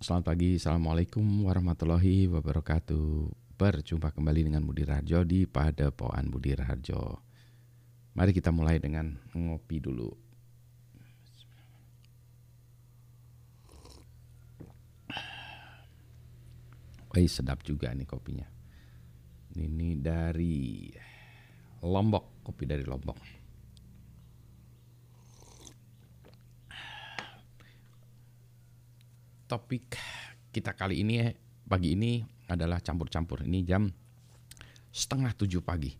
Selamat pagi, Assalamualaikum warahmatullahi wabarakatuh. Berjumpa kembali dengan Budi Rajo di Padepoan Budi Rajo Mari kita mulai dengan ngopi dulu. Wih sedap juga nih kopinya. Ini dari Lombok, kopi dari Lombok topik kita kali ini pagi ini adalah campur-campur. Ini jam setengah tujuh pagi.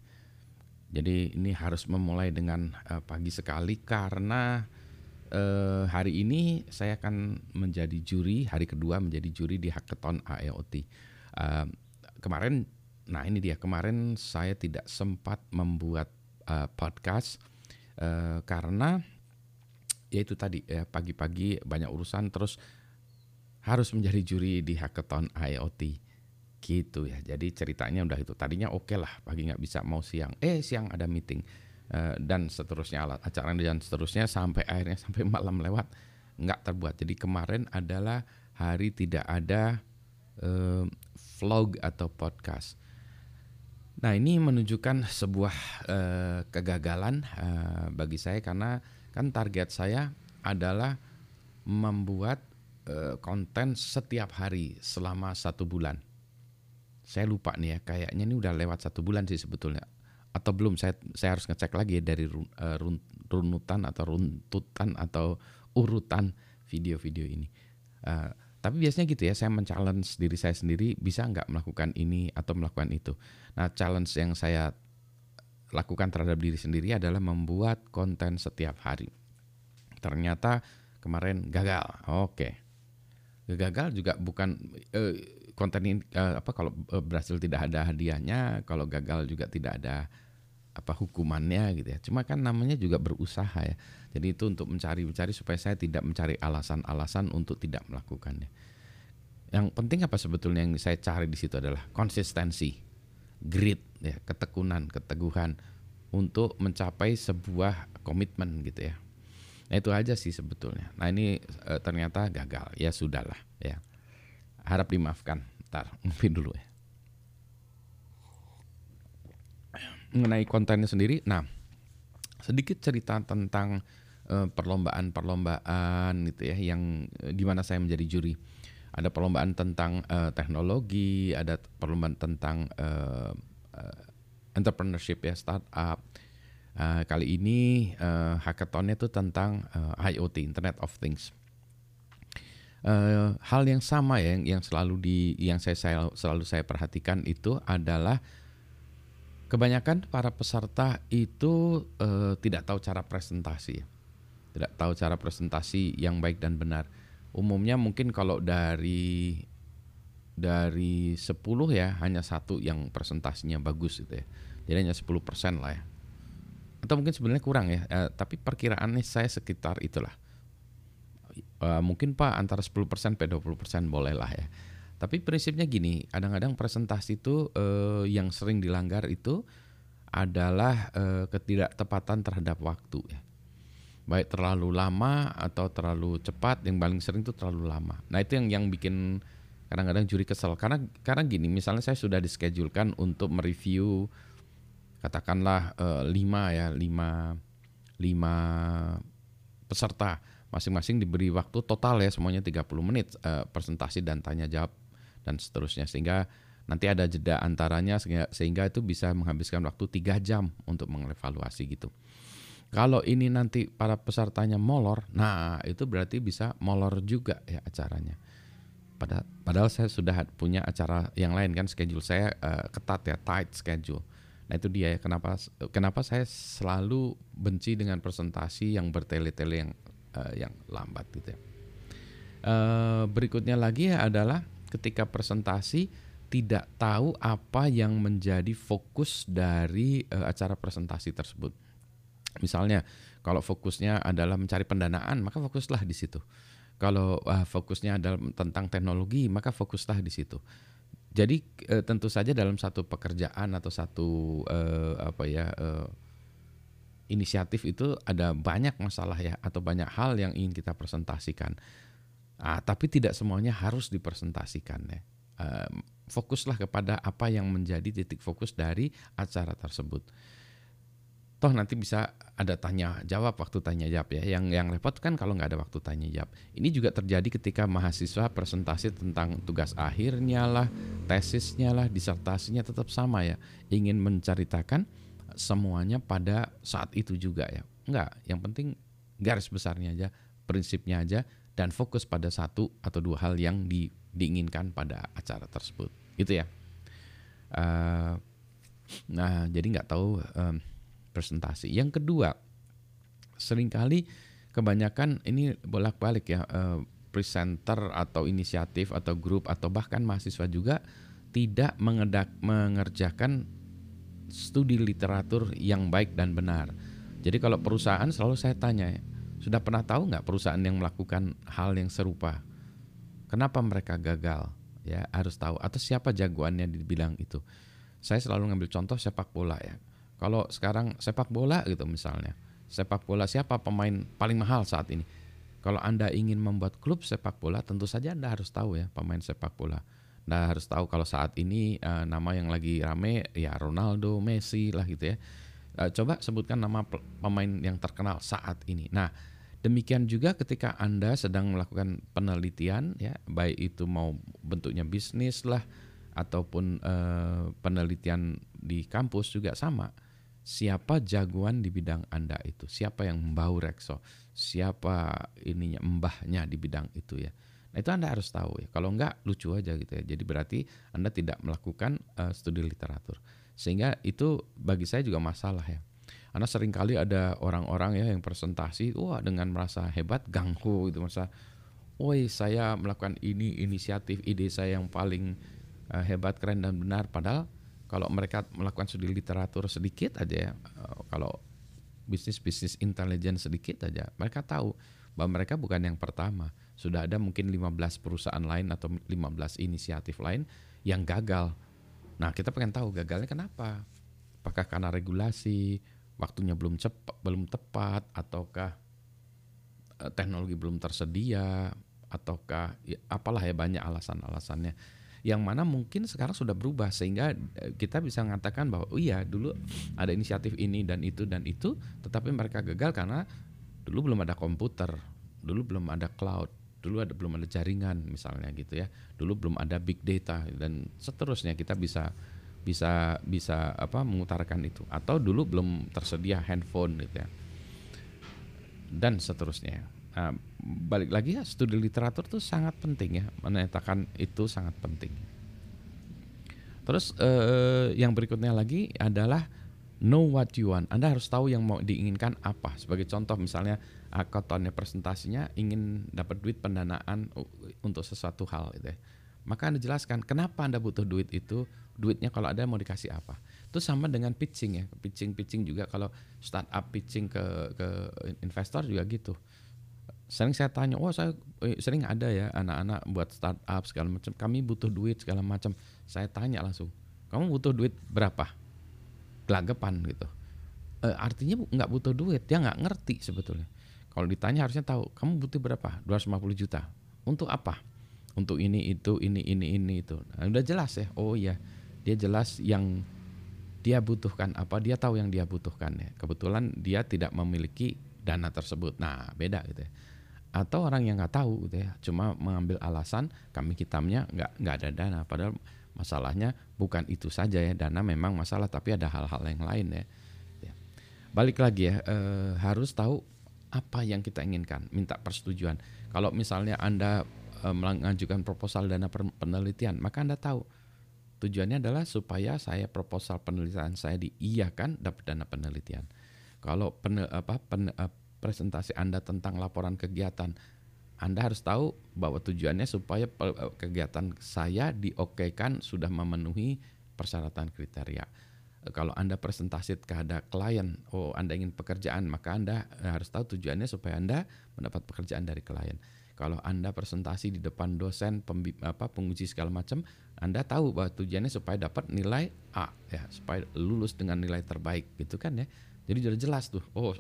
Jadi ini harus memulai dengan uh, pagi sekali karena uh, hari ini saya akan menjadi juri hari kedua menjadi juri di hackathon AEOT. Uh, kemarin, nah ini dia kemarin saya tidak sempat membuat uh, podcast uh, karena ya itu tadi ya pagi-pagi banyak urusan terus harus menjadi juri di hackathon IoT. Gitu ya. Jadi ceritanya udah itu. Tadinya oke okay lah pagi nggak bisa mau siang. Eh siang ada meeting. Uh, dan seterusnya acara dan seterusnya sampai akhirnya sampai malam lewat nggak terbuat. Jadi kemarin adalah hari tidak ada uh, vlog atau podcast. Nah ini menunjukkan sebuah uh, kegagalan bagi saya. Karena kan target saya adalah membuat Eh, konten setiap hari selama satu bulan. Saya lupa nih ya, kayaknya ini udah lewat satu bulan sih sebetulnya. Atau belum, saya saya harus ngecek lagi ya dari run, uh, run, runutan atau runtutan atau urutan video-video ini. Uh, tapi biasanya gitu ya, saya men-challenge diri saya sendiri bisa nggak melakukan ini atau melakukan itu. Nah, challenge yang saya lakukan terhadap diri sendiri adalah membuat konten setiap hari. Ternyata kemarin gagal. Oke. Gagal juga bukan uh, konten ini uh, apa kalau uh, berhasil tidak ada hadiahnya, kalau gagal juga tidak ada apa hukumannya gitu ya. Cuma kan namanya juga berusaha ya. Jadi itu untuk mencari-mencari supaya saya tidak mencari alasan-alasan untuk tidak melakukannya. Yang penting apa sebetulnya yang saya cari di situ adalah konsistensi, grit ya, ketekunan, keteguhan untuk mencapai sebuah komitmen gitu ya. Nah itu aja sih sebetulnya. Nah ini e, ternyata gagal. Ya sudahlah ya. Harap dimaafkan. Ntar ngopi dulu ya. Mengenai kontennya sendiri, nah sedikit cerita tentang e, perlombaan-perlombaan gitu ya yang e, di mana saya menjadi juri. Ada perlombaan tentang e, teknologi, ada perlombaan tentang e, e, entrepreneurship ya startup Uh, kali ini uh, hackathonnya itu tentang uh, IoT, Internet of Things. Uh, hal yang sama ya, yang, yang selalu di, yang saya, saya selalu saya perhatikan itu adalah kebanyakan para peserta itu uh, tidak tahu cara presentasi, tidak tahu cara presentasi yang baik dan benar. Umumnya mungkin kalau dari dari 10 ya hanya satu yang presentasinya bagus gitu ya. Jadi hanya 10% lah ya atau mungkin sebenarnya kurang ya, uh, tapi perkiraannya saya sekitar itulah. Uh, mungkin Pak antara 10% sampai 20% boleh lah ya. Tapi prinsipnya gini, kadang-kadang presentasi itu uh, yang sering dilanggar itu adalah uh, ketidaktepatan terhadap waktu ya. Baik terlalu lama atau terlalu cepat, yang paling sering itu terlalu lama. Nah, itu yang yang bikin kadang-kadang juri kesel karena karena gini, misalnya saya sudah dischedulkan untuk mereview katakanlah uh, lima ya lima lima peserta masing-masing diberi waktu total ya semuanya 30 menit uh, presentasi dan tanya jawab dan seterusnya sehingga nanti ada jeda antaranya sehingga, sehingga itu bisa menghabiskan waktu tiga jam untuk mengevaluasi gitu. Kalau ini nanti para pesertanya molor, nah itu berarti bisa molor juga ya acaranya. Padahal, padahal saya sudah punya acara yang lain kan schedule saya uh, ketat ya tight schedule. Nah itu dia ya kenapa kenapa saya selalu benci dengan presentasi yang bertele-tele yang uh, yang lambat gitu ya. Uh, berikutnya lagi ya adalah ketika presentasi tidak tahu apa yang menjadi fokus dari uh, acara presentasi tersebut. Misalnya kalau fokusnya adalah mencari pendanaan maka fokuslah di situ. Kalau uh, fokusnya adalah tentang teknologi maka fokuslah di situ jadi e, tentu saja dalam satu pekerjaan atau satu e, apa ya e, inisiatif itu ada banyak masalah ya atau banyak hal yang ingin kita presentasikan. Ah, tapi tidak semuanya harus dipresentasikan ya. Uh, fokuslah kepada apa yang menjadi titik fokus dari acara tersebut. Toh nanti bisa ada tanya jawab waktu tanya jawab ya. Yang yang repot kan kalau nggak ada waktu tanya jawab. Ini juga terjadi ketika mahasiswa presentasi tentang tugas akhirnya lah, tesisnya lah, disertasinya tetap sama ya. Ingin menceritakan semuanya pada saat itu juga ya. Enggak, yang penting garis besarnya aja, prinsipnya aja dan fokus pada satu atau dua hal yang di, diinginkan pada acara tersebut. Gitu ya. Uh, nah, jadi nggak tahu um, presentasi. Yang kedua, sering kali kebanyakan ini bolak-balik ya uh, presenter atau inisiatif atau grup atau bahkan mahasiswa juga tidak mengedak, mengerjakan studi literatur yang baik dan benar. Jadi kalau perusahaan selalu saya tanya, sudah pernah tahu nggak perusahaan yang melakukan hal yang serupa? Kenapa mereka gagal? Ya harus tahu. Atau siapa jagoannya di bidang itu? Saya selalu ngambil contoh sepak bola ya. Kalau sekarang sepak bola gitu misalnya, sepak bola siapa pemain paling mahal saat ini? Kalau Anda ingin membuat klub sepak bola, tentu saja Anda harus tahu ya pemain sepak bola. Anda harus tahu kalau saat ini uh, nama yang lagi rame ya Ronaldo, Messi lah gitu ya. Uh, coba sebutkan nama pemain yang terkenal saat ini. Nah, demikian juga ketika Anda sedang melakukan penelitian ya, baik itu mau bentuknya bisnis lah ataupun uh, penelitian di kampus juga sama siapa jagoan di bidang Anda itu, siapa yang membau rekso, siapa ininya mbahnya di bidang itu ya. Nah itu Anda harus tahu ya. Kalau enggak lucu aja gitu ya. Jadi berarti Anda tidak melakukan uh, studi literatur. Sehingga itu bagi saya juga masalah ya. Anda sering kali ada orang-orang ya yang presentasi, wah dengan merasa hebat, ganggu gitu, merasa, woi saya melakukan ini inisiatif, ide saya yang paling uh, hebat, keren dan benar. Padahal kalau mereka melakukan studi literatur sedikit aja ya, eh, kalau bisnis-bisnis intelijen sedikit aja, mereka tahu bahwa mereka bukan yang pertama. Sudah ada mungkin 15 perusahaan lain atau 15 inisiatif lain yang gagal. Nah, kita pengen tahu gagalnya kenapa? Apakah karena regulasi, waktunya belum cepat, belum tepat, ataukah eh, teknologi belum tersedia, ataukah ya, apalah ya banyak alasan-alasannya yang mana mungkin sekarang sudah berubah sehingga eh, kita bisa mengatakan bahwa oh iya dulu ada inisiatif ini dan itu dan itu tetapi mereka gagal karena dulu belum ada komputer dulu belum ada cloud dulu ada belum ada jaringan misalnya gitu ya. Dulu belum ada big data dan seterusnya kita bisa bisa bisa apa mengutarakan itu. Atau dulu belum tersedia handphone gitu ya. Dan seterusnya Nah, balik lagi ya studi literatur itu sangat penting ya, menyatakan itu sangat penting. Terus eh, yang berikutnya lagi adalah know what you want. Anda harus tahu yang mau diinginkan apa. Sebagai contoh misalnya akotonnya presentasinya ingin dapat duit pendanaan untuk sesuatu hal gitu ya. Maka Anda jelaskan kenapa Anda butuh duit itu, duitnya kalau ada mau dikasih apa. Itu sama dengan pitching ya. Pitching-pitching juga kalau startup pitching ke ke investor juga gitu sering saya tanya, oh saya eh, sering ada ya anak-anak buat startup segala macam, kami butuh duit segala macam. Saya tanya langsung, kamu butuh duit berapa? Gelagapan gitu. E, artinya nggak butuh duit, dia nggak ngerti sebetulnya. Kalau ditanya harusnya tahu, kamu butuh berapa? 250 juta. Untuk apa? Untuk ini itu ini ini ini itu. Nah, udah jelas ya. Oh iya, dia jelas yang dia butuhkan apa, dia tahu yang dia butuhkan ya. Kebetulan dia tidak memiliki dana tersebut. Nah, beda gitu ya atau orang yang nggak tahu gitu ya. Cuma mengambil alasan kami hitamnya nggak nggak ada dana. Padahal masalahnya bukan itu saja ya. Dana memang masalah tapi ada hal-hal yang lain ya, ya. balik lagi ya eh, harus tahu apa yang kita inginkan. Minta persetujuan. Kalau misalnya anda eh, mengajukan proposal dana penelitian maka anda tahu. Tujuannya adalah supaya saya proposal penelitian saya diiyakan dapat dana penelitian. Kalau pen, apa, pen, uh, presentasi Anda tentang laporan kegiatan, Anda harus tahu bahwa tujuannya supaya eh, kegiatan saya diokekan sudah memenuhi persyaratan kriteria. Eh, kalau Anda presentasi kepada klien, oh Anda ingin pekerjaan, maka Anda eh, harus tahu tujuannya supaya Anda mendapat pekerjaan dari klien. Kalau Anda presentasi di depan dosen, apa, penguji segala macam, Anda tahu bahwa tujuannya supaya dapat nilai A, ya, supaya lulus dengan nilai terbaik, gitu kan ya. Jadi sudah jelas tuh. Oh,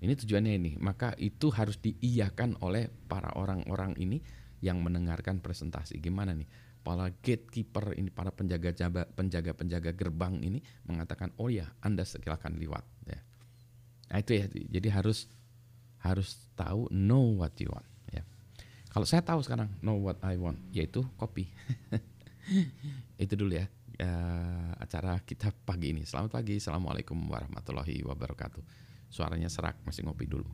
Ini tujuannya ini. Maka itu harus diiyakan oleh para orang-orang ini yang mendengarkan presentasi. Gimana nih? Para gatekeeper ini, para penjaga penjaga penjaga gerbang ini mengatakan, oh ya, anda silakan lewat. Ya. Nah itu ya. Jadi harus harus tahu know what you want. Ya. Kalau saya tahu sekarang know what I want, yaitu kopi. itu dulu ya uh, acara kita pagi ini. Selamat pagi, assalamualaikum warahmatullahi wabarakatuh. Suaranya serak, masih ngopi dulu.